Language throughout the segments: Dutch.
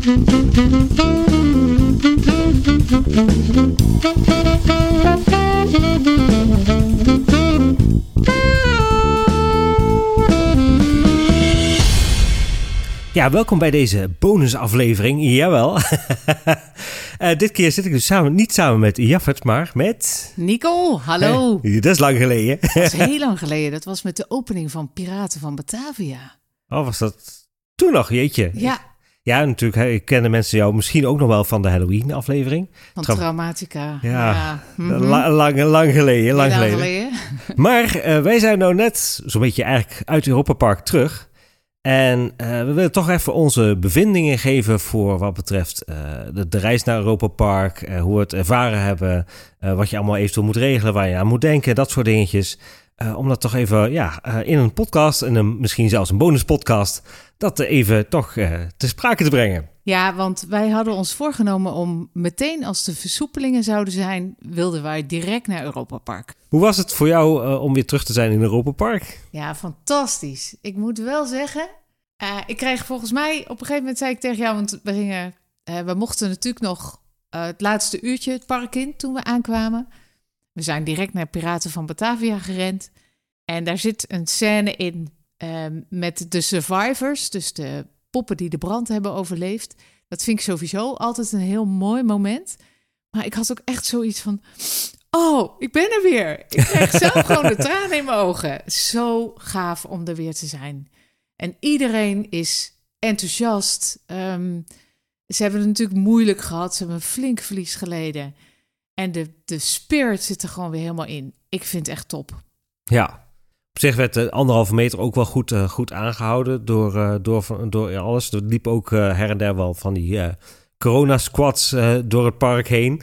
Ja, welkom bij deze bonusaflevering. Jawel. uh, dit keer zit ik dus samen, niet samen met Jaffert, maar met... Nico, hallo. Hey, dat is lang geleden. dat is heel lang geleden. Dat was met de opening van Piraten van Batavia. Oh, was dat toen nog? Jeetje. Ja. Ja, natuurlijk. Ik kennen mensen jou misschien ook nog wel van de Halloween-aflevering. Van Traumatica. Ja, ja. Mhm. lang, lang geleden. Lang, geleden. geleden. maar uh, wij zijn nou net zo'n beetje eigenlijk uit Europa Park terug. En uh, we willen toch even onze bevindingen geven voor wat betreft uh, de, de, reis naar Europa Park, hoe we het ervaren hebben, wat je allemaal eventueel moet regelen, waar je aan moet denken, dat soort dingetjes. Om dat toch even ja, in een podcast en een, misschien zelfs een bonuspodcast, dat even toch te sprake te brengen. Ja, want wij hadden ons voorgenomen om meteen als de versoepelingen zouden zijn, wilden wij direct naar Europa Park. Hoe was het voor jou om weer terug te zijn in Europa Park? Ja, fantastisch. Ik moet wel zeggen, ik kreeg volgens mij op een gegeven moment zei ik tegen jou, want we gingen, we mochten natuurlijk nog het laatste uurtje het park in toen we aankwamen. We zijn direct naar Piraten van Batavia gerend en daar zit een scène in met de survivors, dus de poppen die de brand hebben overleefd. Dat vind ik sowieso altijd een heel mooi moment. Maar ik had ook echt zoiets van: Oh, ik ben er weer. Ik krijg zelf gewoon de tranen in mijn ogen. Zo gaaf om er weer te zijn. En iedereen is enthousiast. Um, ze hebben het natuurlijk moeilijk gehad. Ze hebben een flink verlies geleden. En de, de spirit zit er gewoon weer helemaal in. Ik vind het echt top. Ja, op zich werd de anderhalve meter ook wel goed, uh, goed aangehouden door, uh, door, door alles. Er liep ook uh, her en der wel van die corona-squads door het park heen.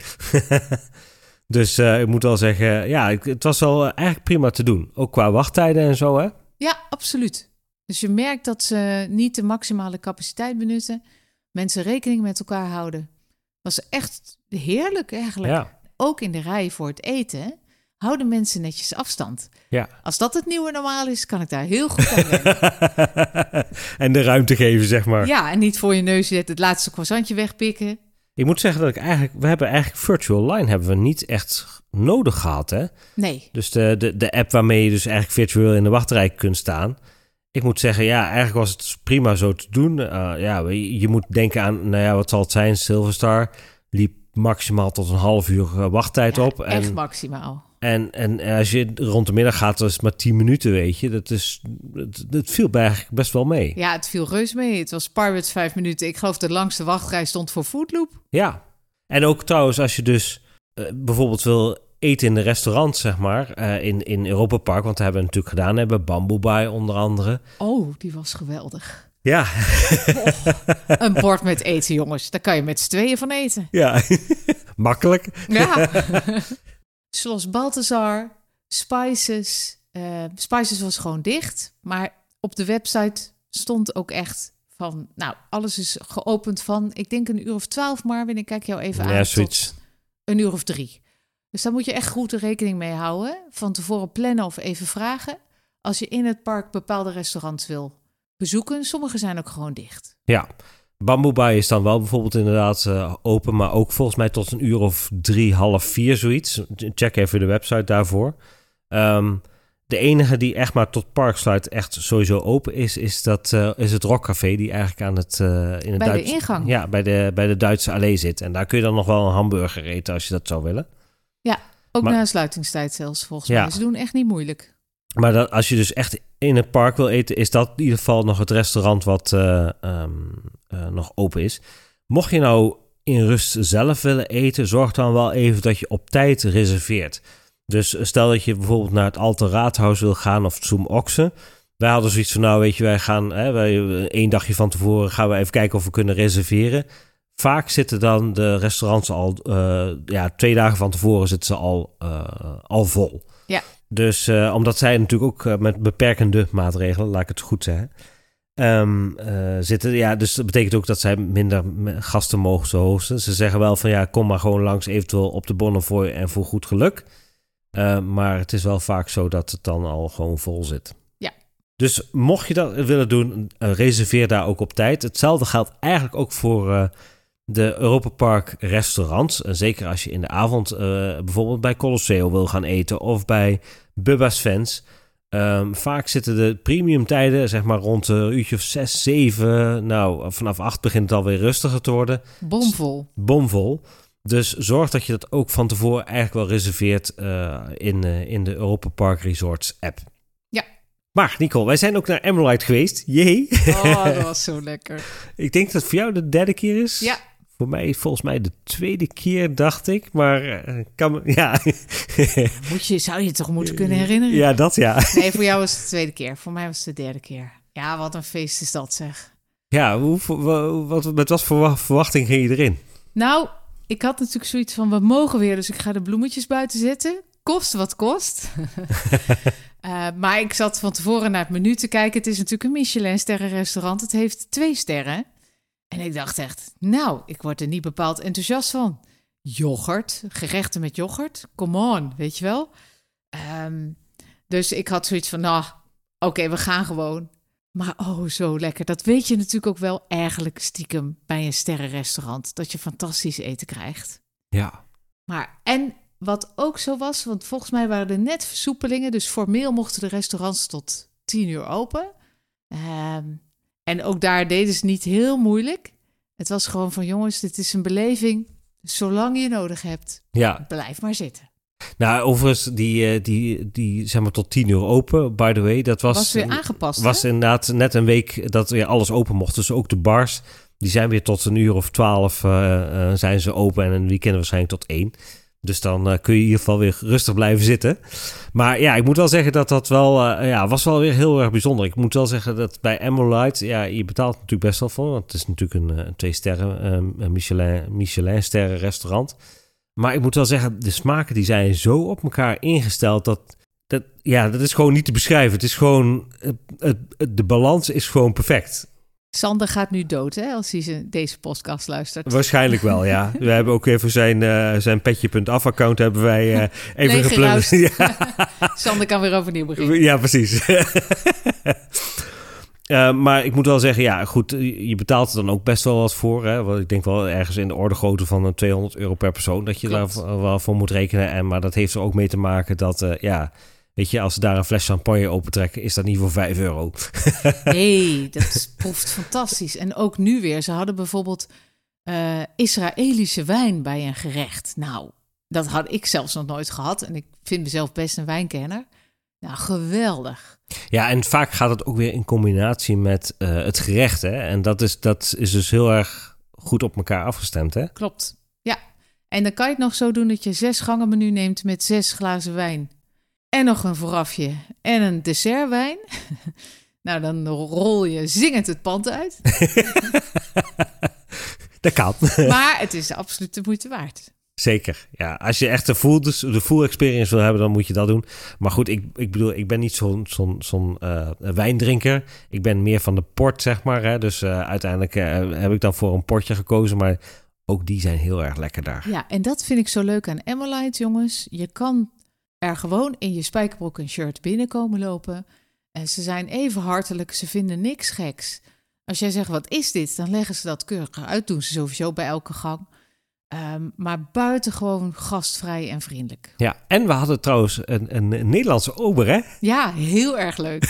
dus ik moet wel zeggen, ja, het was wel eigenlijk prima te doen. Ook qua wachttijden en zo, hè? Ja, absoluut. Dus je merkt dat ze niet de maximale capaciteit benutten. Mensen rekening met elkaar houden. was echt heerlijk eigenlijk. Ja. Ook in de rij voor het eten houden mensen netjes afstand. Ja. Als dat het nieuwe normaal is, kan ik daar heel goed aan en de ruimte geven, zeg maar. Ja, en niet voor je neus zetten, het laatste croissantje wegpikken. Ik moet zeggen dat ik eigenlijk... We hebben eigenlijk virtual line hebben we niet echt nodig gehad, hè? Nee. Dus de, de, de app waarmee je dus eigenlijk virtueel in de wachtrij kunt staan... Ik moet zeggen, ja, eigenlijk was het prima zo te doen. Uh, ja, je, je moet denken aan, nou ja, wat zal het zijn? Silverstar liep maximaal tot een half uur eh, wachttijd ja, op. Echt maximaal. En, en als je rond de middag gaat, dat is maar 10 minuten, weet je. Dat, is, dat, viel eigenlijk best wel mee. Ja, het viel reus mee. Het was Pirates vijf minuten. Ik geloof de langste wachtrij stond voor Foodloop. Ja. En ook trouwens, als je dus uh, bijvoorbeeld wil eten in de restaurant, zeg maar, uh, in, in Europa Park. Want dat hebben we natuurlijk gedaan. We hebben Bamboo Bay onder andere. Oh, die was geweldig. Ja. Oh, een bord met eten, jongens. Daar kan je met z'n tweeën van eten. Ja, makkelijk. Ja. Zoals Balthazar, Spices. Uh, Spices was gewoon dicht. Maar op de website stond ook echt van... Nou, alles is geopend van, ik denk een uur of twaalf, Marvin. Ik kijk jou even ja, aan. Zoiets. Een uur of drie. Dus daar moet je echt goed rekening mee houden. Van tevoren plannen of even vragen. Als je in het park bepaalde restaurants wil bezoeken. Sommige zijn ook gewoon dicht. Ja, Bamboe Bay is dan wel bijvoorbeeld inderdaad uh, open, maar ook volgens mij tot een uur of drie, half vier zoiets. Check even de website daarvoor. Um, de enige die echt maar tot parksluit echt sowieso open is, is, dat, uh, is het Rockcafé, die eigenlijk aan het, uh, in het bij Duits, de ingang. Ja, bij de, bij de Duitse allee zit. En daar kun je dan nog wel een hamburger eten als je dat zou willen. Ja, ook maar, na sluitingstijd zelfs volgens ja. mij. Ze doen echt niet moeilijk. Maar dat, als je dus echt in het park wil eten, is dat in ieder geval nog het restaurant wat uh, um, uh, nog open is. Mocht je nou in rust zelf willen eten, zorg dan wel even dat je op tijd reserveert. Dus stel dat je bijvoorbeeld naar het Alte Raadhuis wil gaan of Zoom Oxen. Wij hadden zoiets van, nou weet je, wij gaan hè, wij, één dagje van tevoren gaan we even kijken of we kunnen reserveren. Vaak zitten dan de restaurants al, uh, ja, twee dagen van tevoren zitten ze al, al vol. Ja. Dus uh, omdat zij natuurlijk ook uh, met beperkende maatregelen, laat ik het goed zeggen, um, uh, zitten. Ja, dus dat betekent ook dat zij minder gasten mogen hosten. Ze zeggen wel van ja, kom maar gewoon langs eventueel op de Bonnefoy en voor goed geluk. maar het is wel vaak zo dat het dan al gewoon vol zit. Ja, Dus mocht je dat willen doen, uh, reserveer daar ook op tijd. Hetzelfde geldt eigenlijk ook voor uh, de Europa Park restaurants. Uh, zeker als je in de avond bijvoorbeeld bij Colosseo wil gaan eten of bij Bubba's Fans. Um, vaak zitten de premium tijden zeg maar rond een uurtje of 6, 7. Nou, vanaf 8 begint het alweer rustiger te worden. Bomvol. Bomvol. Dus zorg dat je dat ook van tevoren eigenlijk wel reserveert in, in de Europa Park Resorts app. Maar Nicole, wij zijn ook naar Emerald geweest. Jee. Oh, dat was zo lekker. ik denk dat het voor jou de derde keer is. Ja. Voor mij volgens mij de tweede keer, dacht ik. Maar uh, kan ja. Moet je, zou je het toch moeten kunnen herinneren? Ja, dat ja. Nee, voor jou was het de tweede keer. Voor mij was het de derde keer. Ja, wat een feest is dat zeg. Ja, hoe, wat, met wat voor verwachting ging je erin? Nou, ik had natuurlijk zoiets van, we mogen weer, dus ik ga de bloemetjes buiten zetten. Kost wat kost. Uh, maar ik zat van tevoren naar het menu te kijken. Het is natuurlijk een Michelin-sterrenrestaurant. Het heeft twee sterren. En ik dacht echt, nou, ik word er niet bepaald enthousiast van. Yoghurt, gerechten met yoghurt, come on, weet je wel. Um, dus ik had zoiets van, nou, oké, we gaan gewoon. Maar oh, zo lekker. Dat weet je natuurlijk ook wel eigenlijk stiekem bij een sterrenrestaurant. Dat je fantastisch eten krijgt. Ja. Maar, en wat ook zo was, want volgens mij waren er net versoepelingen. Dus formeel mochten de restaurants tot tien uur open. Um, en ook daar deden ze niet heel moeilijk. Het was gewoon van jongens, dit is een beleving. Zolang je nodig hebt, ja. blijf maar zitten. Nou, overigens, die, eh, die, die zeg maar tot tien uur open, by the way. Dat was, was weer aangepast. Was inderdaad net een week dat weer alles open mocht. Dus ook de bars, die zijn weer tot een uur of twaalf uh, uh, zijn ze open. En een weekend waarschijnlijk tot één. Dus dan uh, kun je in ieder geval weer rustig blijven zitten. Maar ja, ik moet wel zeggen dat dat wel, uh, ja, was wel weer heel erg bijzonder. Ik moet wel zeggen dat bij Emolite, ja, je betaalt natuurlijk best wel voor. Want het is natuurlijk een, een eh, twee sterren, een Michelin, Michelin sterren restaurant. Maar ik moet wel zeggen, de smaken die zijn zo op elkaar ingesteld dat, dat ja, dat is gewoon niet te beschrijven. Het is gewoon, het, het, de balans is gewoon perfect. Sander gaat nu dood, hè, als hij deze podcast luistert. Waarschijnlijk wel, ja. We hebben ook even zijn, uh, zijn petje.af-account hebben wij uh, even geplunderd. ja. Sander kan weer overnieuw beginnen. Ja, precies. uh, maar ik moet wel zeggen, ja, goed, je betaalt er dan ook best wel wat voor. Hè? Want ik denk wel ergens in de orde grootte van 200 euro per persoon dat je Klopt. daar wel voor moet rekenen. En, maar dat heeft er ook mee te maken dat, ja Weet je, als ze daar een fles champagne opentrekken, is dat niet voor 5 euro. nee, dat proeft fantastisch. En ook nu weer. Ze hadden bijvoorbeeld uh, Israëlische wijn bij een gerecht. Nou, dat had ik zelfs nog nooit gehad. En ik vind mezelf best een wijnkenner. Nou, geweldig. Ja, en vaak gaat het ook weer in combinatie met uh, het gerecht. Hè? En dat is, dat is dus heel erg goed op elkaar afgestemd. Hè? Klopt. Ja. En dan kan je het nog zo doen dat je zes gangen menu neemt met zes glazen wijn en nog een voorafje en een dessertwijn. nou, dan rol je zingend het pand uit. dat kan. maar het is absoluut de moeite waard. Zeker. Ja, als je echt de full, de full experience wil hebben, dan moet je dat doen. Maar goed, ik, ik bedoel, ik ben niet zo'n zo'n zo'n uh, wijndrinker. Ik ben meer van de port, zeg maar. Hè. Dus uh, uiteindelijk uh, heb ik dan voor een portje gekozen. Maar ook die zijn heel erg lekker daar. Ja, en dat vind ik zo leuk aan Emolite, jongens. Je kan er gewoon in je spijkerbroek en shirt binnenkomen lopen. En ze zijn even hartelijk, ze vinden niks geks. Als jij zegt, wat is dit? Dan leggen ze dat keurig uit. Doen ze sowieso bij elke gang. Um, maar buitengewoon gastvrij en vriendelijk. Ja, en we hadden trouwens een, een, Nederlandse ober, hè? Ja, heel erg leuk.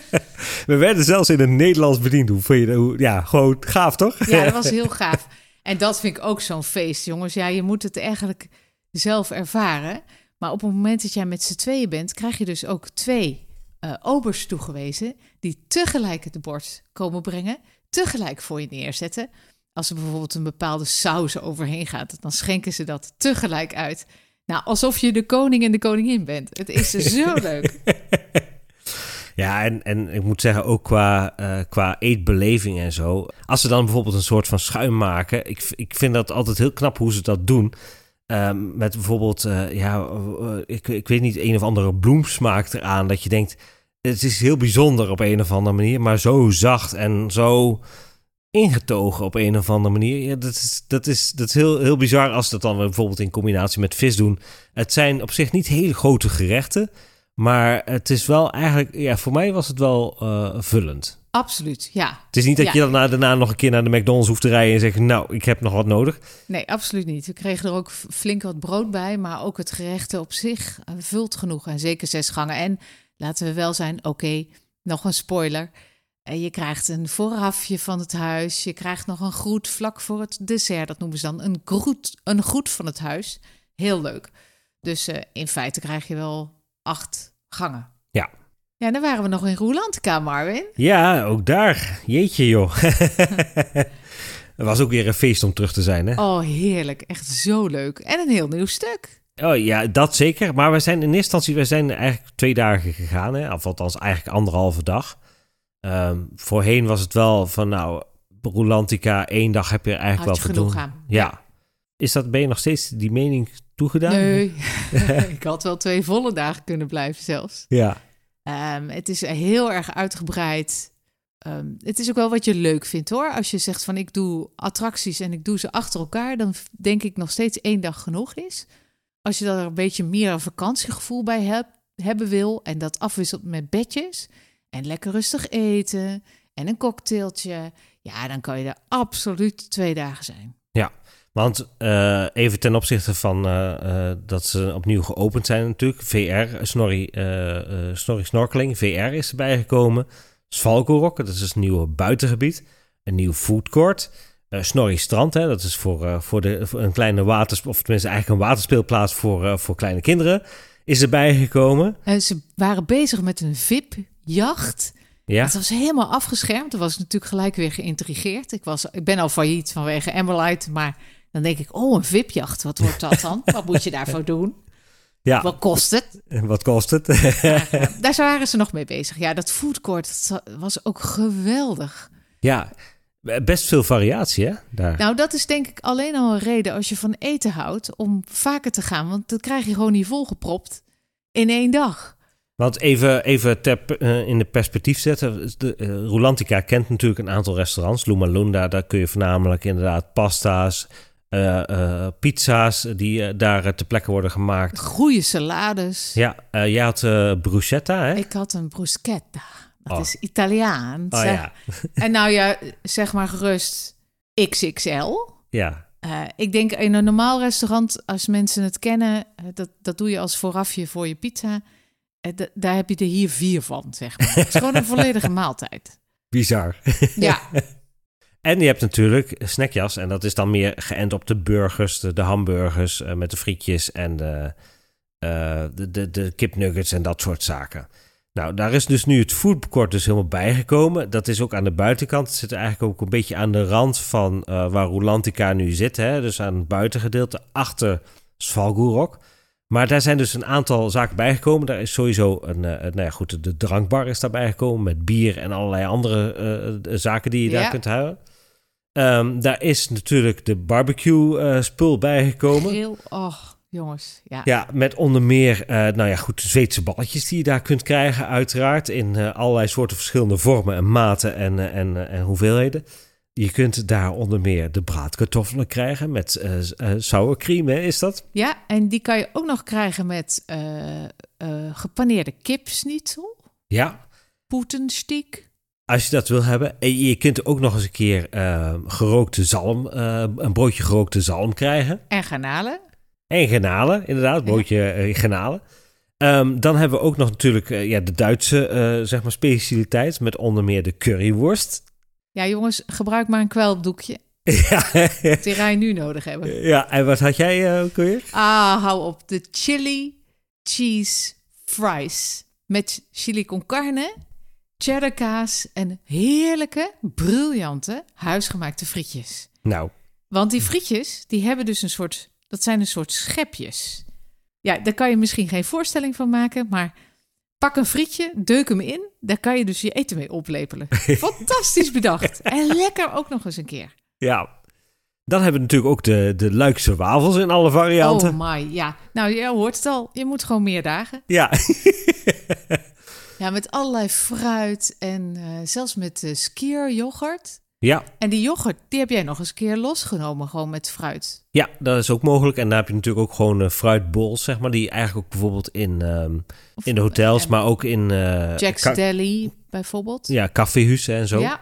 we werden zelfs in het Nederlands bediend. Hoe vind je dat? Ja, gewoon gaaf, toch? ja, dat was heel gaaf. En dat vind ik ook zo'n feest, jongens. Ja, je moet het eigenlijk zelf ervaren. Maar op het moment dat jij met z'n tweeën bent, krijg je dus ook twee uh, obers toegewezen die tegelijk het bord komen brengen, tegelijk voor je neerzetten. Als er bijvoorbeeld een bepaalde saus overheen gaat, dan schenken ze dat tegelijk uit. Nou, alsof je de koning en de koningin bent. Het is zo leuk. Ja, en, en ik moet zeggen, ook qua, uh, qua eetbeleving en zo. Als ze dan bijvoorbeeld een soort van schuim maken. Ik, ik vind dat altijd heel knap hoe ze dat doen. Um, met bijvoorbeeld, uh, ja, uh, ik, ik weet niet, een of andere bloemsmaak eraan. Dat je denkt, het is heel bijzonder op een of andere manier, maar zo zacht en zo ingetogen op een of andere manier. Dat is, dat is, dat is heel, heel bizar als dat dan bijvoorbeeld in combinatie met vis doen. Het zijn op zich niet hele grote gerechten, Maar het is wel eigenlijk, ja, voor mij was het wel eh, vullend. Absoluut, ja. Het is niet dat Ja. je daarna, daarna nog een keer naar de McDonald's hoeft te rijden en zeggen, nou, ik heb nog wat nodig. Nee, absoluut niet. We kregen er ook flink wat brood bij, maar ook het gerecht op zich eh, vult genoeg. En zeker zes gangen. En laten we wel zijn, oké, nog een spoiler. Eh, Je krijgt een voorafje van het huis. Je krijgt nog een groet vlak voor het dessert. Dat noemen ze dan een groet, een groet van het huis. Heel leuk. Dus eh, in feite krijg je wel acht gangen. Ja. Dan waren we nog in Roelantica, Marvin. Ja, ook daar. Jeetje joh. Het was ook weer een feest om terug te zijn, hè? Oh, heerlijk. Echt zo leuk. En een heel nieuw stuk. Oh ja, dat zeker. Maar we zijn in eerste instantie, we zijn eigenlijk twee dagen gegaan, hè? Of althans eigenlijk anderhalve dag. Ehm, voorheen was het wel van, nou, Rolantica, één dag heb je er eigenlijk Had je wel doen. genoeg aan. Ja. Is dat, ben je nog steeds die mening toegedaan? Nee, ik had wel twee volle dagen kunnen blijven zelfs. Ja. Ehm, het is heel erg uitgebreid. Ehm, het is ook wel wat je leuk vindt hoor. Als je zegt van ik doe attracties en ik doe ze achter elkaar, dan denk ik nog steeds één dag genoeg is. Als je daar een beetje meer een vakantiegevoel bij hebt, hebben wil en dat afwisselt met bedjes en lekker rustig eten en een cocktailtje, ja, dan kan je er absoluut twee dagen zijn. Want eh, even ten opzichte van eh, eh, dat ze opnieuw geopend zijn natuurlijk. VR, Snorri, Snorri Snorkeling, VR is erbij gekomen. Svalkorok, dat is dus een nieuw buitengebied. Een nieuw foodcourt. Snorri Strand, hè, dat is voor, voor, de, voor een kleine waters... of tenminste eigenlijk een waterspeelplaats voor, voor kleine kinderen... is erbij gekomen. En ze waren bezig met een VIP-jacht. Ja, Het was helemaal afgeschermd. Toen was natuurlijk gelijk weer geïntrigeerd. Ik, was, ik ben al failliet vanwege Amberlight, maar dan denk ik, oh, een VIP-jacht, wat wordt dat dan? wat moet je daarvoor doen? ja. Wat kost het? En wat kost het? Daar waren ze nog mee bezig. Ja, dat foodcourt dat was ook geweldig. ja, best veel variatie hè, daar. Nou, dat is denk ik alleen al een reden als je van eten houdt om vaker te gaan. Want dat krijg je gewoon niet volgepropt in één dag. Want even, even ter, eh, in de perspectief zetten. De, eh, Rulantica kent natuurlijk een aantal restaurants. Luma Lunda, daar kun je voornamelijk inderdaad pasta's, eh, eh, pizza's die eh, daar eh, ter plekke worden gemaakt. Goeie salades. Ja, jij had bruschetta, hè? Ik had een bruschetta. Dat Oh. is Italiaans. oh ja, En nou ja, zeg maar gerust XXL. ja. Ik denk in een normaal restaurant, als mensen het kennen, dat, dat doe je als voorafje voor je pizza. Daar heb je er hier vier van, zeg maar. Het is gewoon een volledige maaltijd. Bizar. Ja, En je hebt natuurlijk snackjas. En dat is dan meer geënt op de burgers, de, de hamburgers eh, met de frietjes en de, eh, de, de, de kipnuggets en dat soort zaken. Nou, daar is dus nu het foodcourt dus helemaal bijgekomen. Dat is ook aan de buitenkant. Het zit eigenlijk ook een beetje aan de rand van eh, waar Rolantica nu zit. Hè? Dus aan het buitengedeelte achter Svalgurok. Maar daar zijn dus een aantal zaken bijgekomen. Daar is sowieso een, nou ja, goed, de drankbar is daarbij gekomen met bier en allerlei andere zaken die je daar Ja. kunt houden. Ehm, daar is natuurlijk de barbecue eh, spul bijgekomen. heel, oh, jongens. Ja. Ja, met onder meer, eh, nou ja, goed, Zweedse balletjes die je daar kunt krijgen, uiteraard. In eh, allerlei soorten verschillende vormen en maten en, en, en hoeveelheden. Je kunt daar onder meer de braadkartoffelen krijgen met s- sour cream, hè, is dat? ja, en die kan je ook nog krijgen met gepaneerde kipsnitzel, Ja, poetenstiek. Als je dat wil hebben. En je kunt ook nog eens een keer eh, gerookte zalm, eh, een broodje gerookte zalm krijgen. En garnalen. En granalen, inderdaad, broodje eh, granalen. Ehm, dan hebben we ook nog natuurlijk eh, ja, de Duitse eh, zeg maar specialiteit met onder meer de curryworst. Ja, jongens, gebruik maar een kweldoekje. ja, ga je nu nodig hebben. ja, en wat had jij ook weer? Ah, hou op. De chili cheese fries. Met chili con carne, cheddar kaas en heerlijke, briljante huisgemaakte frietjes. Nou, Want die frietjes, die hebben dus een soort... Dat zijn een soort schepjes. Ja, daar kan je misschien geen voorstelling van maken, maar... Pak een frietje, deuk hem in. Daar kan je dus je eten mee oplepelen. Fantastisch bedacht. En lekker ook nog eens een keer. ja. Dan hebben we natuurlijk ook de, de Luikse wafels in alle varianten. Oh my, ja. Nou, je hoort het al. Je moet gewoon meer dagen. Ja, Ja, met allerlei fruit en eh, zelfs met uh, skier yoghurt. Ja, En die yoghurt, die heb jij nog eens een keer losgenomen, gewoon met fruit. ja, dat is ook mogelijk. En daar heb je natuurlijk ook gewoon eh, fruitbowls, zeg maar, die eigenlijk ook bijvoorbeeld in, ehm, Of- in de hotels, maar ook in eh, Jack's Deli bijvoorbeeld. ja, caféhuizen en zo. Ja,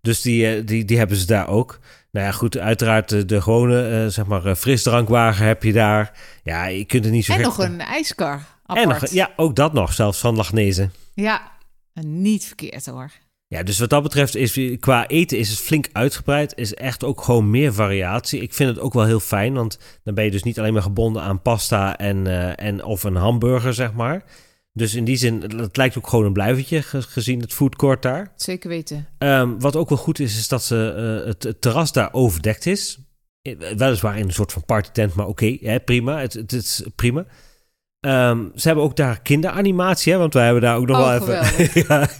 Dus die, eh, die, die hebben ze daar ook. Nou ja, goed, uiteraard de, de gewone, eh, zeg maar, eh, frisdrankwagen heb je daar. Ja, je kunt er niet zo en nog een ijskar apart. En nog, ja, ook dat nog, zelfs van Lagnezen. Ja, niet verkeerd hoor. Ja, dus wat dat betreft is qua eten is het flink uitgebreid. Is echt ook gewoon meer variatie. Ik vind het ook wel heel fijn, want dan ben je dus niet alleen maar gebonden aan pasta en, eh, en of een hamburger, zeg maar. Dus in die zin, het lijkt ook gewoon een blijvertje ge- gezien het foodcourt daar. Zeker weten. Ehm, wat ook wel goed is, is dat ze, eh, het, het terras daar overdekt is. Eh, Weliswaar in een soort van partytent, maar oké, prima. Het, het is prima. Ehm, ze hebben ook daar kinderanimatie, hè, want wij hebben daar ook nog Oh, wel even... ja.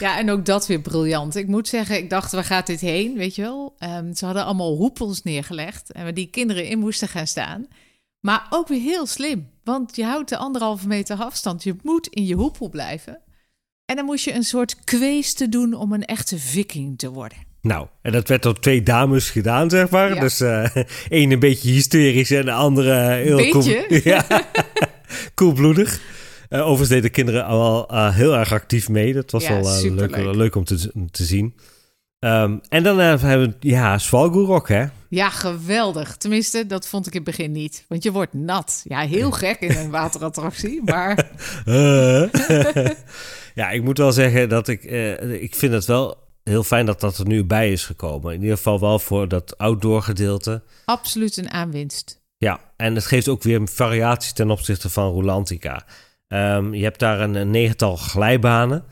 Ja, en ook dat weer briljant. Ik moet zeggen, ik dacht, waar gaat dit heen, weet je wel? Ehm, ze hadden allemaal hoepels neergelegd en waar die kinderen in moesten gaan staan. Maar ook weer heel slim, want je houdt de anderhalve meter afstand. Je moet in je hoepel blijven. En dan moest je een soort kweeste doen om een echte viking te worden. Nou, en dat werd door twee dames gedaan, zeg maar. Ja. Dus eh één een beetje hysterisch en de andere heel Beetje? Cool, ja, koelbloedig. Eh overigens deden de kinderen al eh, heel erg actief mee. Dat was Ja, wel eh, leuk, leuk om te, zien. Ehm, en dan eh, hebben we, ja, Svalgoerok, hè. Ja, geweldig. Tenminste, dat vond ik in het begin niet. Want je wordt nat. Ja, heel gek in een waterattractie, maar Eh. ja, ik moet wel zeggen dat ik, eh, ik vind het wel heel fijn dat dat er nu bij is gekomen. In ieder geval wel voor dat outdoor gedeelte. absoluut een aanwinst. Ja, en het geeft ook weer variatie ten opzichte van Rolantica. Ehm, je hebt daar een, een negental glijbanen.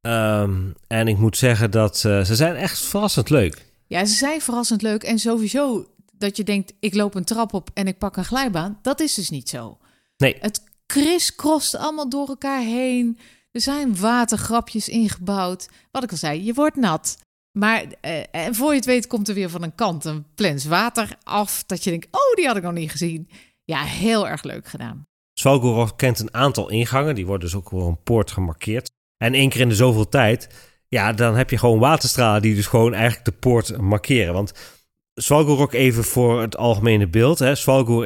Ehm, en ik moet zeggen dat eh, ze zijn echt verrassend leuk. Ja, ze zijn verrassend leuk. En sowieso dat je denkt, ik loop een trap op en ik pak een glijbaan. Dat is dus niet zo. Nee. Het kriskrost allemaal door elkaar heen. Er zijn watergrapjes ingebouwd. Wat ik al zei, je wordt nat. Maar eh, en voor je het weet komt er weer van een kant een plens water af. Dat je denkt, oh, die had ik nog niet gezien. Ja, heel erg leuk gedaan. Svalgorod kent een aantal ingangen. Die worden dus ook door een poort gemarkeerd. En één keer in de zoveel tijd, ja, dan heb je gewoon waterstralen die dus gewoon eigenlijk de poort markeren. Want Svalgorok even voor het algemene beeld. Hè.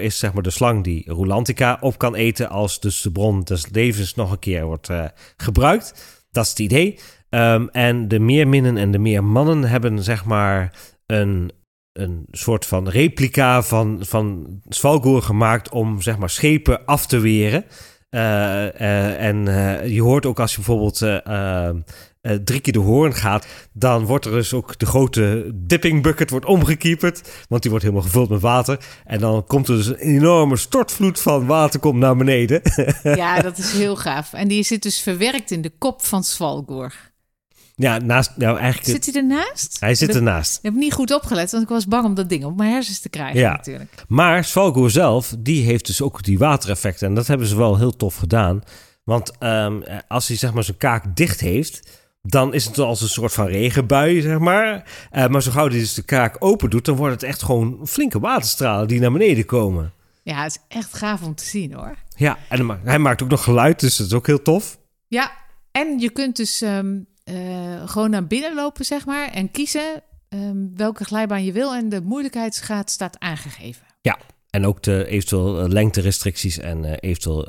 Is zeg maar de slang die Rulantica op kan eten als dus de bron des levens nog een keer wordt eh, gebruikt. Dat is het idee. Ehm, en de meerminnen en de meermannen hebben zeg maar een, een soort van replica van, van Svalgoor gemaakt om zeg maar schepen af te weren. Eh, eh, en je hoort ook als je bijvoorbeeld eh, drie keer de hoorn gaat, dan wordt er dus ook de grote dipping bucket wordt omgekieperd, want die wordt helemaal gevuld met water. En dan komt er dus een enorme stortvloed van water komt naar beneden. Ja, dat is heel gaaf. En die zit dus verwerkt in de kop van Svalgoor. ja, naast, nou eigenlijk, Zit hij ernaast? hij zit ernaast. Ik heb niet goed opgelet, want ik was bang om dat ding op mijn hersens te krijgen Ja. natuurlijk. Maar Svalgoor zelf, die heeft dus ook die watereffecten. En dat hebben ze wel heel tof gedaan. Want ehm, als hij zeg maar zijn kaak dicht heeft, dan is het als een soort van regenbui, zeg maar. Eh, maar zo gauw hij dus de kaak open doet, dan wordt het echt gewoon flinke waterstralen die naar beneden komen. Ja, het is echt gaaf om te zien hoor. Ja, en hij maakt- ook nog geluid, dus dat is ook heel tof. Ja, en je kunt dus ehm, eh, gewoon naar binnen lopen, zeg maar, en kiezen ehm, welke glijbaan je wil. En de moeilijkheidsgraad staat aangegeven. En ook de eventueel eh, lengterestricties en eh, eventueel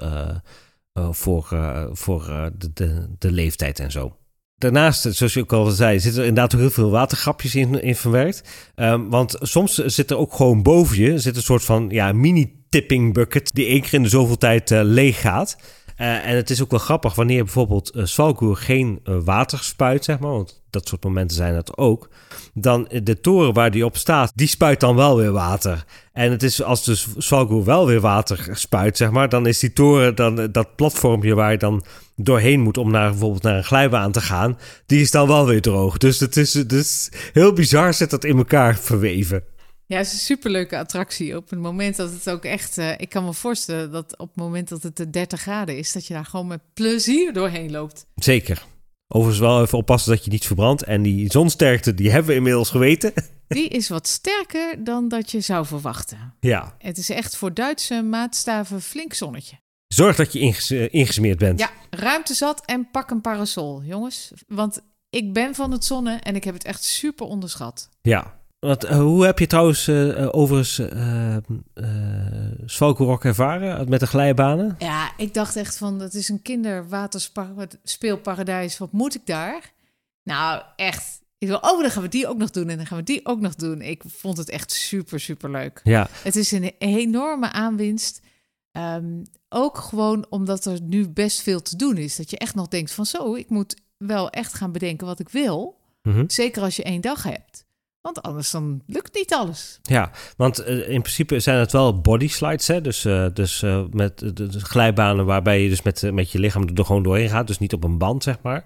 voor, voor de, de, de leeftijd en zo. Daarnaast, zoals je ook al zei, zitten er inderdaad ook heel veel watergrapjes in, in verwerkt. Ehm, want soms zit er ook gewoon boven je zit een soort van ja, mini-tipping bucket die één keer in de zoveel tijd eh, leeg gaat. Eh, en het is ook wel grappig wanneer bijvoorbeeld uh, geen water spuit, zeg maar, want dat soort momenten zijn het ook. Dan de toren waar die op staat, die spuit dan wel weer water. En het is als dus Svalkoer wel weer water spuit, zeg maar, dan is die toren, dan, dat platformpje waar je dan doorheen moet om naar bijvoorbeeld naar een glijbaan te gaan, die is dan wel weer droog. Dus het is, dus heel bizar zit dat in elkaar verweven. Ja, het is een superleuke attractie. Op het moment dat het ook echt... Uh, ik kan me voorstellen dat op het moment dat het 30 graden is... dat je daar gewoon met plezier doorheen loopt. Zeker. Overigens wel even oppassen dat je niet verbrandt. En die zonsterkte, die hebben we inmiddels geweten. Die is wat sterker dan dat je zou verwachten. Ja. Het is echt voor Duitse maatstaven flink zonnetje. Zorg dat je inges ingesmeerd bent. Ja, ruimte zat en pak een parasol, jongens. Want ik ben van het zonnen en ik heb het echt super onderschat. Ja. Wat, eh, hoe heb je trouwens eh, eh, overigens eh eh, Svalkenrock ervaren met de glijbanen? Ja, ik dacht echt van, dat is een kinderwaterspeelparadijs. Wat moet ik daar? Nou, echt. Ik wil, oh, dan gaan we die ook nog doen en dan gaan we die ook nog doen. Ik vond het echt super, super leuk. Ja, Het is een enorme aanwinst. Ehm, ook gewoon omdat er nu best veel te doen is. Dat je echt nog denkt van zo, ik moet wel echt gaan bedenken wat ik wil. Mhm. Zeker als je één dag hebt. Want anders dan lukt niet alles. ja. want eh, in principe zijn het wel body slides, hè? Dus, eh, dus eh, met de, de glijbanen waarbij je dus met, met je lichaam er gewoon doorheen gaat. Dus niet op een band, zeg maar.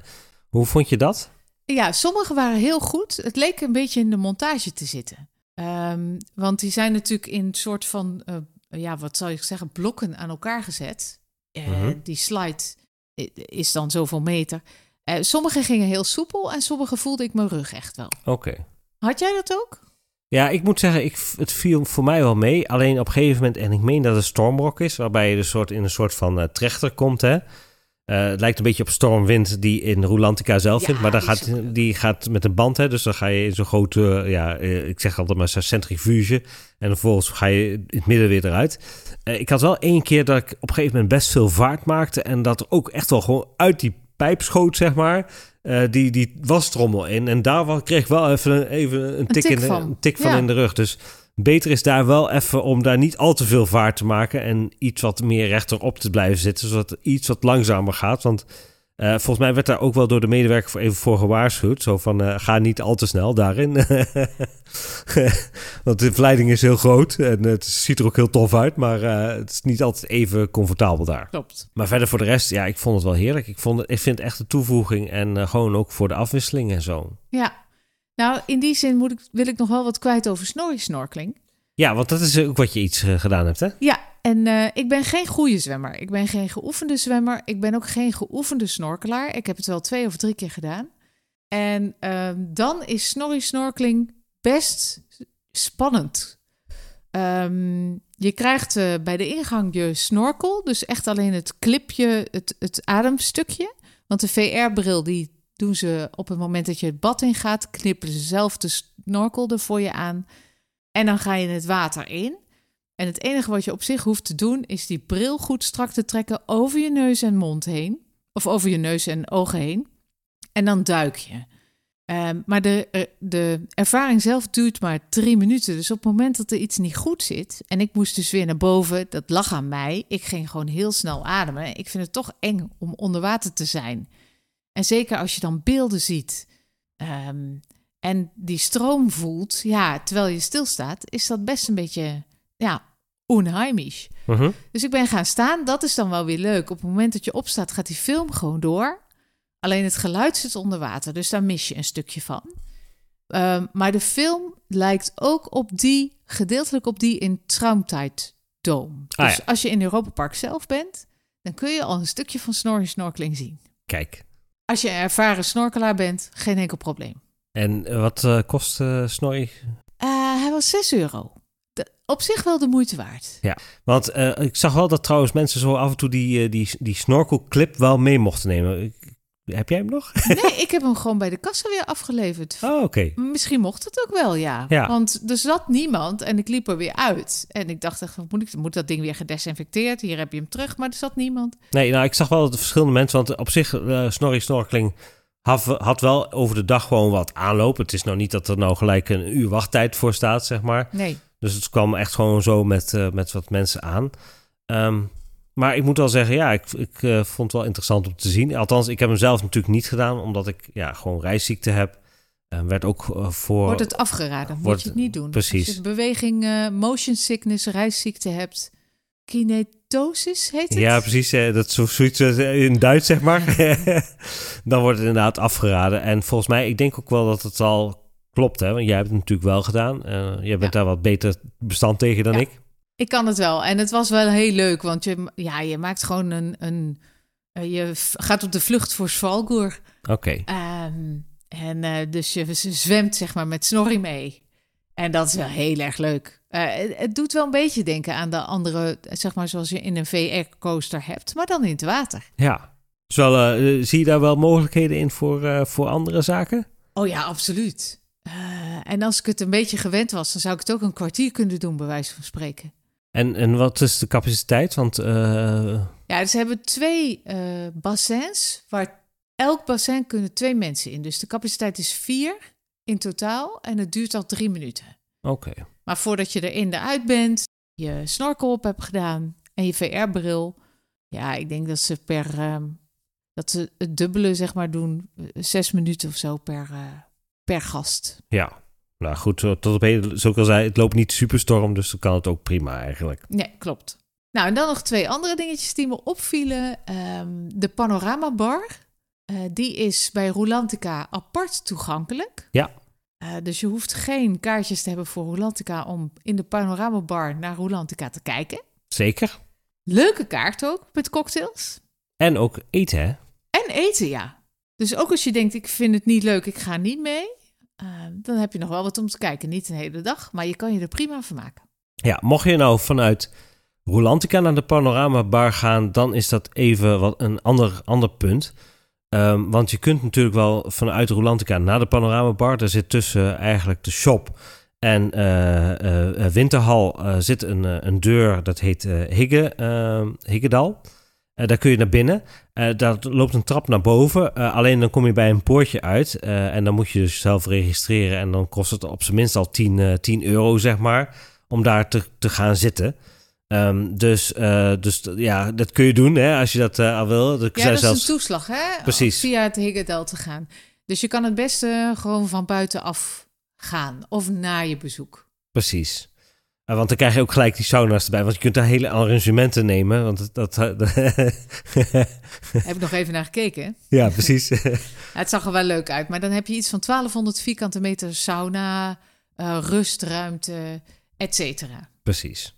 Hoe vond je dat? Ja, sommige waren heel goed. Het leek een beetje in de montage te zitten. Ehm, want die zijn natuurlijk in een soort van, ja, wat zou ik zeggen, blokken aan elkaar gezet. Eh, Mhm. Die slide is dan zoveel meter. Eh, sommige gingen heel soepel en sommige voelde ik mijn rug echt wel. Oké. Had jij dat ook? Ja, ik moet zeggen, ik, het viel voor mij wel mee. Alleen op een gegeven moment, en ik meen dat het Stormrock is, waarbij je dus soort, in een soort van eh, trechter komt. Hè? Eh, het lijkt een beetje op Stormwind die in Rolantica zelf Ja, vindt. Maar dan gaat, die gaat met een band, hè? dus dan ga je in zo'n grote, eh, ja, eh, ik zeg altijd maar centrifuge. En vervolgens ga je in het midden weer eruit. Ik had wel één keer dat ik op een gegeven moment best veel vaart maakte. En dat er ook echt wel gewoon uit die pijp schoot, zeg maar. eh, die, die wastrommel in. En daar kreeg ik wel even een, even een, tik, tik in de, van. een tik van Ja. in de rug. Dus beter is daar wel even om daar niet al te veel vaart te maken. En iets wat meer rechterop te blijven zitten. Zodat het iets wat langzamer gaat. Want eh, volgens mij werd daar ook wel door de medewerker voor even voor gewaarschuwd. Zo van, eh, ga niet al te snel daarin. Want de verleiding is heel groot. En het ziet er ook heel tof uit. Maar eh, het is niet altijd even comfortabel daar. Klopt. Maar verder voor de rest, ja, ik vond het wel heerlijk. Ik, vond het, ik vind het echt een toevoeging. En eh, gewoon ook voor de afwisseling en zo. Ja. Nou, in die zin moet ik, wil ik nog wel wat kwijt over snorri-snorkeling. Ja, want dat is ook wat je iets eh, gedaan hebt, hè? Ja, en eh, ik ben geen goede zwemmer. Ik ben geen geoefende zwemmer. Ik ben ook geen geoefende snorkelaar. Ik heb het wel twee of drie keer gedaan. En ehm, dan is snorri-snorkeling best spannend. Ehm, je krijgt eh, bij de ingang je snorkel, dus echt alleen het clipje, het, het ademstukje. Want de VR-bril die doen ze op het moment dat je het bad ingaat, knippen ze zelf de snorkel er voor je aan. En dan ga je het water in. En het enige wat je op zich hoeft te doen, is die bril goed strak te trekken over je neus en mond heen. Of over je neus en ogen heen. En dan duik je. Ehm, maar de, eh, de ervaring zelf duurt maar drie minuten. Dus op het moment dat er iets niet goed zit. En ik moest dus weer naar boven, dat lag aan mij. Ik ging gewoon heel snel ademen. Ik vind het toch eng om onder water te zijn. En zeker als je dan beelden ziet. ehm, en die stroom voelt, ja, terwijl je stilstaat, is dat best een beetje, ja, onheimisch. Mhm. Dus ik ben gaan staan. Dat is dan wel weer leuk. Op het moment dat je opstaat, gaat die film gewoon door. Alleen het geluid zit onder water, dus daar mis je een stukje van. Ehm, maar de film lijkt ook op die, gedeeltelijk op die in Traumtijd Dome. Ah, dus ja. als je in Europa Park zelf bent, dan kun je al een stukje van snorri snorkeling zien. Kijk. Als je een ervaren snorkelaar bent, geen enkel probleem. En eh, wat eh, kost Snorri? Eh, hij was 6 euro. De- op zich wel de moeite waard. Want eh, ik zag wel dat trouwens mensen zo af en toe die, die, die snorkelclip wel mee mochten nemen. Ik- heb jij hem nog? Nee, ik heb hem gewoon bij de kassa weer afgeleverd. Oh, oké. Misschien mocht het ook wel, ja. Ja. Want er zat niemand en ik liep er weer uit. En ik dacht, echt, moet, ik, moet dat ding weer gedesinfecteerd? Hier heb je hem terug, maar er zat niemand. Nee, nou, ik zag wel dat verschillende mensen, want op zich, eh Snorri Snorkeling had, had wel over de dag gewoon wat aanloop. Het is nou niet dat er nou gelijk een uur wachttijd voor staat, zeg maar. Nee. Dus het kwam echt gewoon zo met, eh, met wat mensen aan. Ehm, maar ik moet wel zeggen, ja, ik, ik eh, vond het wel interessant om te zien. Althans, ik heb hem zelf natuurlijk niet gedaan, omdat ik ja, gewoon reisziekte heb. En werd ook eh, voor... Wordt het afgeraden, moet je het niet doen. precies. Als je beweging, eh, motion sickness, reisziekte hebt. Kinetosis heet het? Ja, precies. eh, Dat is zo- zoiets eh, in Duits, zeg maar. Dan wordt het inderdaad afgeraden. En volgens mij, ik denk ook wel dat het al klopt, hè. Want jij hebt het natuurlijk wel gedaan. Eh, jij bent Ja. daar wat beter bestand tegen dan Ja. ik. Ik kan het wel. En het was wel heel leuk, want je, ja, je maakt gewoon een... een eh, je gaat op de vlucht voor Svalgoer. Oké. Ehm, en eh, dus je zwemt zeg maar met Snorri mee. En dat is wel heel erg leuk. Eh, het, het doet wel een beetje denken aan de andere, zeg maar zoals je in een VR-coaster hebt, maar dan in het water. Ja. Dus wel, zie je daar wel mogelijkheden in voor, voor andere zaken? Oh ja, absoluut. En als ik het een beetje gewend was, dan zou ik het ook een kwartier kunnen doen, bij wijze van spreken. En, en wat is de capaciteit? Want eh, Ja, ze hebben twee eh, bassins, waar elk bassin kunnen twee mensen in. Dus de capaciteit is vier in totaal en het duurt al drie minuten. oké. Maar voordat je erin eruit bent, je snorkel op hebt gedaan en je VR-bril. Ja, ik denk dat ze per ehm, dat ze het dubbele zeg maar doen, eh, zes minuten of zo per, per gast. Ja. Nou goed, tot op heden, zoals ik al zei, het loopt niet superstorm, dus dan kan het ook prima eigenlijk. Nee, klopt. Nou, en dan nog twee andere dingetjes die me opvielen. Ehm, de Panorama Bar, eh, die is bij Rolantica apart toegankelijk. Ja. Eh, dus je hoeft geen kaartjes te hebben voor Rolantica om in de Panorama Bar naar Rolantica te kijken. Zeker. Leuke kaart ook met cocktails. En ook eten, hè? En eten, ja. Dus ook als je denkt, ik vind het niet leuk, ik ga niet mee. Eh, dan heb je nog wel wat om te kijken. Niet een hele dag, maar je kan je er prima van maken. Ja, mocht je nou vanuit Rolantica naar de Panorama Bar gaan, dan is dat even wat een ander, ander punt. Ehm, want je kunt natuurlijk wel vanuit Rolantica naar de Panorama Bar. Daar zit tussen eigenlijk de shop en eh, eh, eh, Winterhal zit een, een deur, dat heet Higge, eh, Higgedal. Eh, daar kun je naar binnen. Eh, daar loopt een trap naar boven. Eh, alleen dan kom je bij een poortje uit. en dan moet je dus zelf registreren. En dan kost het op zijn minst al 10, eh, 10 euro, zeg maar. Om daar te, te gaan zitten. Ehm, dus, dus ja, dat kun je doen hè, als je dat al wil. Er Ja, dat is zelfs... een toeslag, hè? Precies. Via het Higgedal te gaan. Dus je kan het beste gewoon van buitenaf gaan. Of na je bezoek. Precies. Want dan krijg je ook gelijk die sauna's erbij. Want je kunt daar hele arrangementen nemen. Want dat... heb ik nog even naar gekeken. ja, precies. Ja, het zag er wel leuk uit. Maar dan heb je iets van 1200 vierkante meter sauna, eh, rustruimte, et cetera. precies.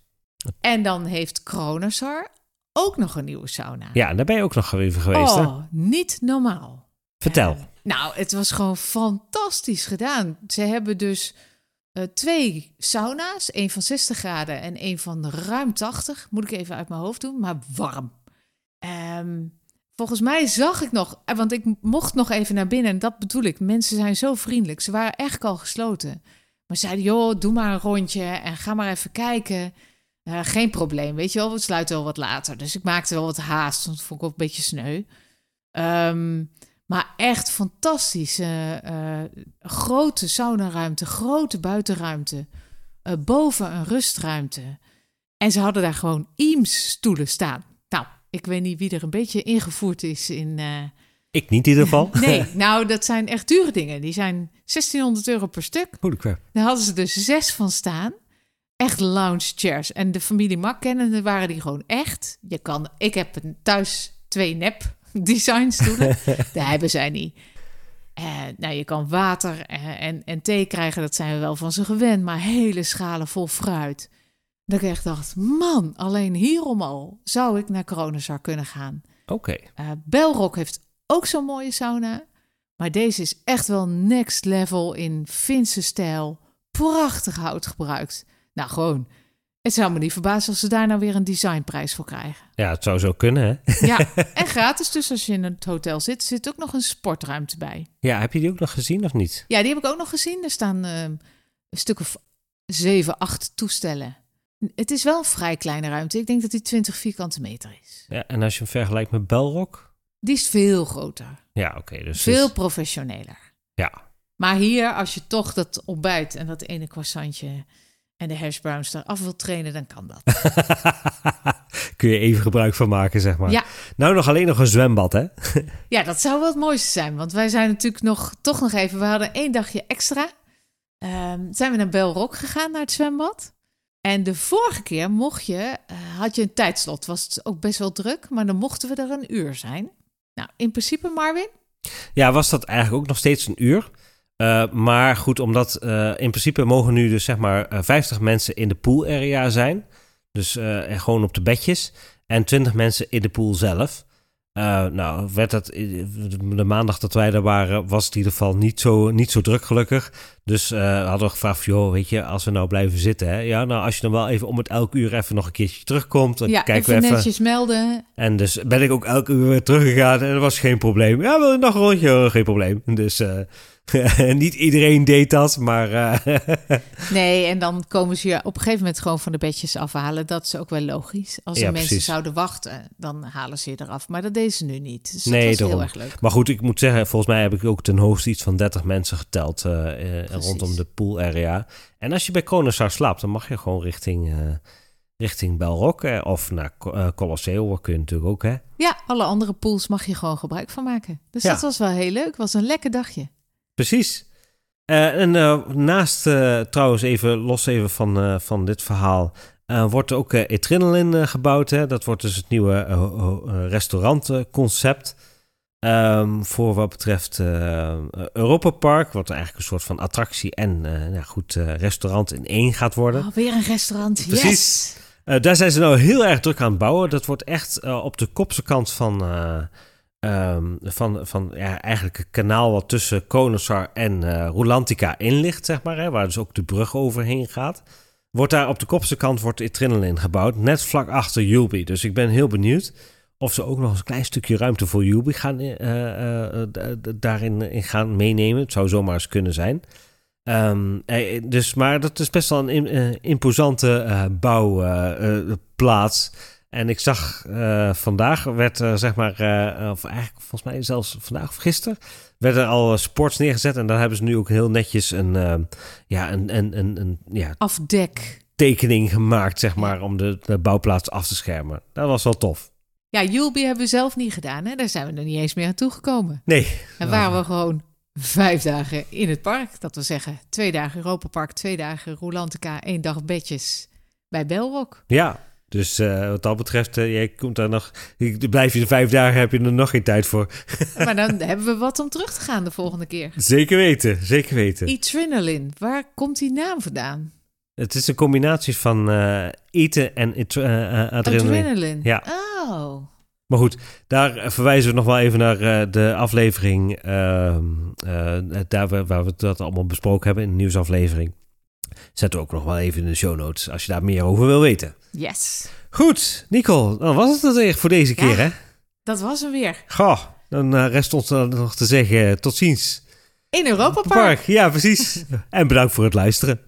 En dan heeft Kronosar ook nog een nieuwe sauna. Ja, daar ben je ook nog even geweest, hè? Oh, niet normaal. Vertel. Eh, nou, het was gewoon fantastisch gedaan. Ze hebben dus eh, twee sauna's. één van 60 graden en één van ruim 80. Moet ik even uit mijn hoofd doen, maar warm. Ehm, volgens mij zag ik nog... eh, Want ik mocht nog even naar binnen. En dat bedoel ik. Mensen zijn zo vriendelijk. Ze waren echt al gesloten. Maar ze zeiden, joh, doe maar een rondje en ga maar even kijken. Eh, geen probleem, weet je wel. We sluiten wel wat later. Dus ik maakte wel wat haast. Want dat vond ik ook een beetje sneu. Ehm, maar echt fantastisch. eh, eh, grote saunaruimte, grote buitenruimte. eh, boven een rustruimte. En ze hadden daar gewoon Eames stoelen staan. Nou, ik weet niet wie er een beetje ingevoerd is in... Ik niet in ieder geval. Nee, nou, dat zijn echt dure dingen. Die zijn 1600 euro per stuk. Holy crap. Daar hadden ze dus zes van staan. Echt lounge chairs. En de familie Mak kennende waren die gewoon echt. Je kan, ik heb een- thuis twee nep designstoelen. Daar hebben zij niet. Eh, nou, je kan water eh, en, en thee krijgen. Dat zijn we wel van ze gewend. Maar hele schalen vol fruit. Dat ik echt dacht, man, alleen hierom al zou ik naar Kronosar kunnen gaan. Oké. Eh Belrock heeft ook zo'n mooie sauna. Maar deze is echt wel next level in Finse stijl. Prachtig hout gebruikt. Nou, gewoon. Het zou me niet verbazen als ze daar nou weer een designprijs voor krijgen. Ja, het zou zo kunnen, hè? Ja, en gratis dus als je in het hotel zit, zit ook nog een sportruimte bij. Ja, heb je die ook nog gezien of niet? Ja, die heb ik ook nog gezien. Er staan eh, een stuk of zeven, acht toestellen. Het is wel een vrij kleine ruimte. Ik denk dat die 20 vierkante meter is. Ja, en als je hem vergelijkt met Belrock? Die is veel groter. Ja, oké. dus Veel dus- professioneler. ja. Maar hier, als je toch dat ontbijt en dat ene croissantje en de hash browns eraf wilt trainen, dan kan dat. Kun je even gebruik van maken, zeg maar. Ja. Nou, nog alleen nog een zwembad, hè? Ja, dat zou wel het mooiste zijn. Want wij zijn natuurlijk nog, toch nog even... We hadden één dagje extra. Ehm, zijn we naar Belrock gegaan, naar het zwembad. En de vorige keer mocht je, eh, had je een tijdslot. Was het ook best wel druk, maar dan mochten we er een uur zijn. Nou, in principe, Marvin, Ja, was dat eigenlijk ook nog steeds een uur. Eh, maar goed, omdat eh, in principe mogen nu dus zeg maar eh, 50 mensen in de pool area zijn. Dus eh, gewoon op de bedjes. En 20 mensen in de pool zelf. Uh, nou, werd het, de maandag dat wij daar waren, was het in ieder geval niet zo, niet zo druk gelukkig. Dus uh, hadden we gevraagd, joh, weet je, als we nou blijven zitten, hè, ja, nou, als je dan wel even om het elk uur even nog een keertje terugkomt, dan ja, kijken even we even. netjes melden. En dus ben ik ook elk uur weer teruggegaan en dat was geen probleem. Ja, wil je nog een rondje? Geen probleem. Dus uh, niet iedereen deed dat, maar... Uh, nee, en dan komen ze je op een gegeven moment gewoon van de bedjes afhalen. Dat is ook wel logisch. Als er Ja, mensen precies. zouden wachten, dan halen ze je eraf. Maar dat deden ze nu niet. Dus Nee, dat was daarom. heel erg leuk. Maar goed, ik moet zeggen, volgens mij heb ik ook ten hoogste iets van 30 mensen geteld eh, eh, rondom de pool area. En als je bij Koningsar slaapt, dan mag je gewoon richting, eh richting Belrock eh, of naar Co- eh, Colosseo, kun je natuurlijk ook, hè? Ja, alle andere pools mag je gewoon gebruik van maken. Dus Ja. dat was wel heel leuk. was een lekker dagje. Precies. Eh, en eh, naast, eh, trouwens even los even van, van dit verhaal, wordt ook eh Etrinolin gebouwd. Hè? Dat wordt dus het nieuwe restaurantconcept. Ehm, voor wat betreft Europa Park, wat eigenlijk een soort van attractie en nou goed, restaurant in één gaat worden. Oh, weer een restaurant. Precies. Yes! Daar zijn ze nou heel erg druk aan het bouwen. Dat wordt echt op de kopse kant van, eh, ehm, van, van ja, eigenlijk het kanaal wat tussen Koningsar en eh Rolantica in ligt, zeg maar. Hè, waar dus ook de brug overheen gaat. Wordt daar op de kopse kant wordt Etrinolin gebouwd, net vlak achter Julby. Dus ik ben heel benieuwd of ze ook nog eens een klein stukje ruimte voor Julby gaan, eh, eh, daarin in gaan meenemen. Het zou zomaar eens kunnen zijn. Ehm, eh, dus, maar dat is best wel een im- imposante bouwplaats. En ik zag eh, vandaag werd er zeg maar, eh, of eigenlijk volgens mij zelfs vandaag of gisteren, werden er al eh, sports neergezet. En daar hebben ze nu ook heel netjes een, ja, een, een, een, een ja, Afdek. tekening gemaakt, zeg maar, om de, de bouwplaats af te schermen. Dat was wel tof. Ja, Julby hebben we zelf niet gedaan. Hè? Daar zijn we er niet eens meer aan toegekomen. Nee, En waren we gewoon vijf dagen in het park. Dat wil zeggen, twee dagen Europa Park, twee dagen Rolantica, één dag bedjes bij Belrock. ja. Dus eh, wat dat betreft, eh, jij komt daar nog. Blijf je de vijf dagen, heb je er nog geen tijd voor. Maar dan hebben we wat om terug te gaan de volgende keer. Zeker weten, zeker weten. Adrenaline, waar komt die naam vandaan? Het is een combinatie van eh, eten en adrenaline. Adrenaline. Ja. Oh. Maar goed, daar verwijzen we nog wel even naar de aflevering. ehm, eh, daar waar we dat allemaal besproken hebben in de nieuwsaflevering. Zetten we ook nog wel even in de show notes als je daar meer over wil weten. Yes. Goed, Nicole, dan was het dat weer voor deze Ja. keer, hè? Dat was hem weer. Goh, dan eh, rest ons dan nog te zeggen tot ziens. In Europa Park. Park, ja, precies. en bedankt voor het luisteren.